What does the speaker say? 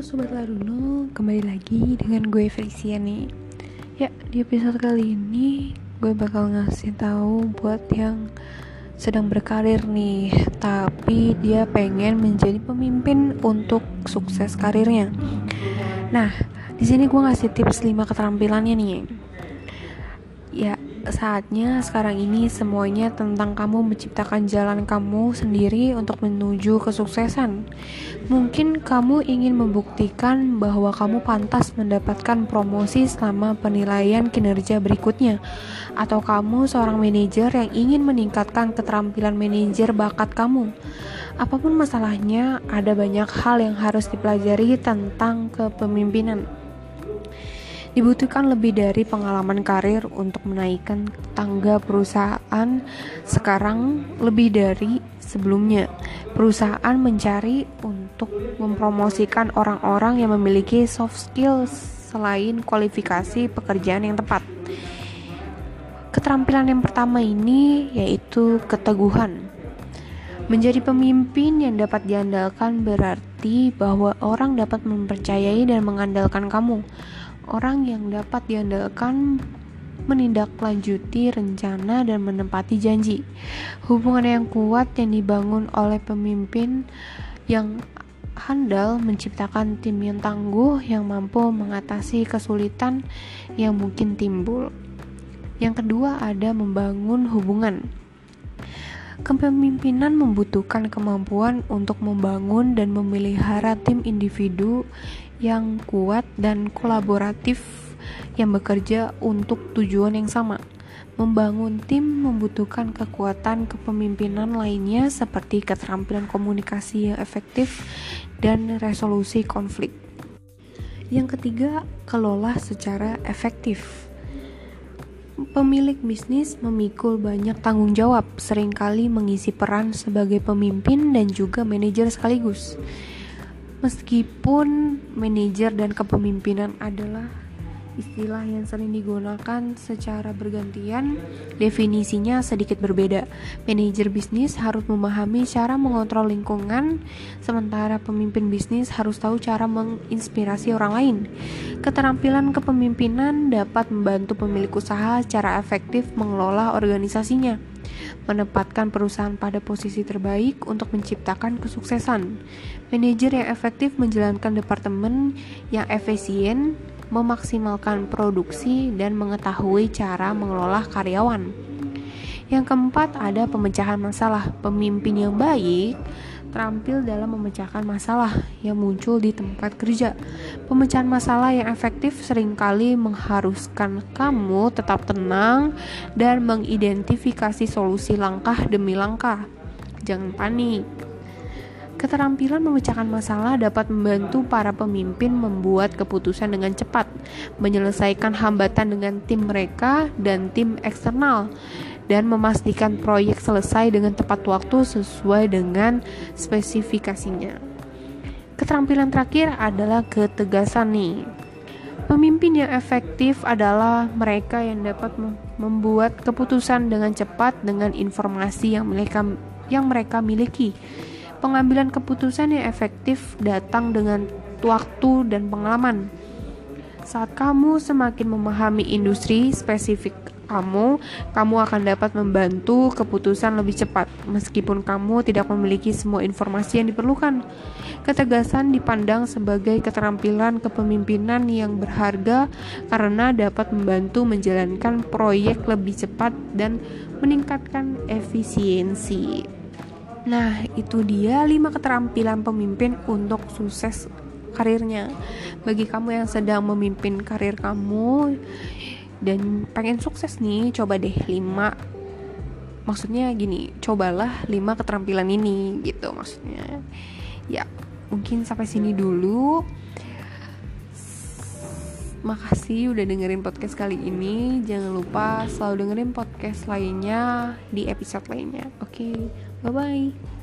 Halo Sobat Laruno, kembali lagi dengan gue Felicia nih. Ya, di episode kali ini gue bakal ngasih tahu buat yang sedang berkarir nih Tapi dia pengen menjadi pemimpin untuk sukses karirnya. Nah, di sini gue ngasih tips 5 keterampilannya nih. Ya, saatnya sekarang ini semuanya tentang kamu menciptakan jalan kamu sendiri untuk menuju kesuksesan. Mungkin kamu ingin membuktikan bahwa kamu pantas mendapatkan promosi selama penilaian kinerja berikutnya, atau kamu seorang manajer yang ingin meningkatkan keterampilan manajer bakat kamu. Apa pun masalahnya, ada banyak hal yang harus dipelajari tentang kepemimpinan. Dibutuhkan lebih dari pengalaman karir untuk menaikkan tangga perusahaan sekarang lebih dari sebelumnya. Perusahaan mencari untuk mempromosikan orang-orang yang memiliki soft skills selain kualifikasi pekerjaan yang tepat. Keterampilan yang pertama ini yaitu keteguhan. Menjadi pemimpin yang dapat diandalkan berarti bahwa orang dapat mempercayai dan mengandalkan kamu orang yang dapat diandalkan menindaklanjuti rencana dan menempati janji. Hubungan yang kuat yang dibangun oleh pemimpin yang handal menciptakan tim yang tangguh yang mampu mengatasi kesulitan yang mungkin timbul. Yang kedua ada membangun hubungan. Kepemimpinan membutuhkan kemampuan untuk membangun dan memelihara tim individu yang kuat dan kolaboratif yang bekerja untuk tujuan yang sama. Membangun tim membutuhkan kekuatan kepemimpinan lainnya seperti keterampilan komunikasi yang efektif dan resolusi konflik. Yang ketiga, kelola secara efektif. Pemilik bisnis memikul banyak tanggung jawab, sering kali mengisi peran sebagai pemimpin dan juga manajer sekaligus. Meskipun manajer dan kepemimpinan adalah istilah yang sering digunakan secara bergantian, definisinya sedikit berbeda. Manajer bisnis harus memahami cara mengontrol lingkungan, sementara pemimpin bisnis harus tahu cara menginspirasi orang lain. Keterampilan kepemimpinan dapat membantu pemilik usaha secara efektif mengelola organisasinya, menempatkan perusahaan pada posisi terbaik untuk menciptakan kesuksesan. Manajer yang efektif menjalankan departemen yang efisien, memaksimalkan produksi, dan mengetahui cara mengelola karyawan. Yang keempat, ada pemecahan masalah. Pemimpin yang baik terampil dalam memecahkan masalah yang muncul di tempat kerja. Pemecahan masalah yang efektif sering kali mengharuskan kamu tetap tenang dan mengidentifikasi solusi langkah demi langkah. Jangan panik. Keterampilan memecahkan masalah dapat membantu para pemimpin membuat keputusan dengan cepat, menyelesaikan hambatan dengan tim mereka dan tim eksternal, dan memastikan proyek selesai dengan tepat waktu sesuai dengan spesifikasinya. Keterampilan terakhir adalah ketegasan nih. Pemimpin yang efektif adalah mereka yang dapat membuat keputusan dengan cepat dengan informasi yang mereka yang mereka miliki. Pengambilan keputusan yang efektif datang dengan waktu dan pengalaman. Saat kamu semakin memahami industri spesifik kamu, kamu akan dapat membantu keputusan lebih cepat, meskipun kamu tidak memiliki semua informasi yang diperlukan. Ketegasan dipandang sebagai keterampilan kepemimpinan yang berharga karena dapat membantu menjalankan proyek lebih cepat dan meningkatkan efisiensi. Nah, itu dia 5 keterampilan pemimpin untuk sukses karirnya. Bagi kamu yang sedang memimpin karir kamu, dan pengen sukses nih coba deh 5 maksudnya gini cobalah 5 keterampilan ini gitu maksudnya. Ya mungkin sampai sini dulu. Makasih udah dengerin podcast kali ini. Jangan lupa selalu dengerin podcast lainnya di episode lainnya oke? okay, 拜拜。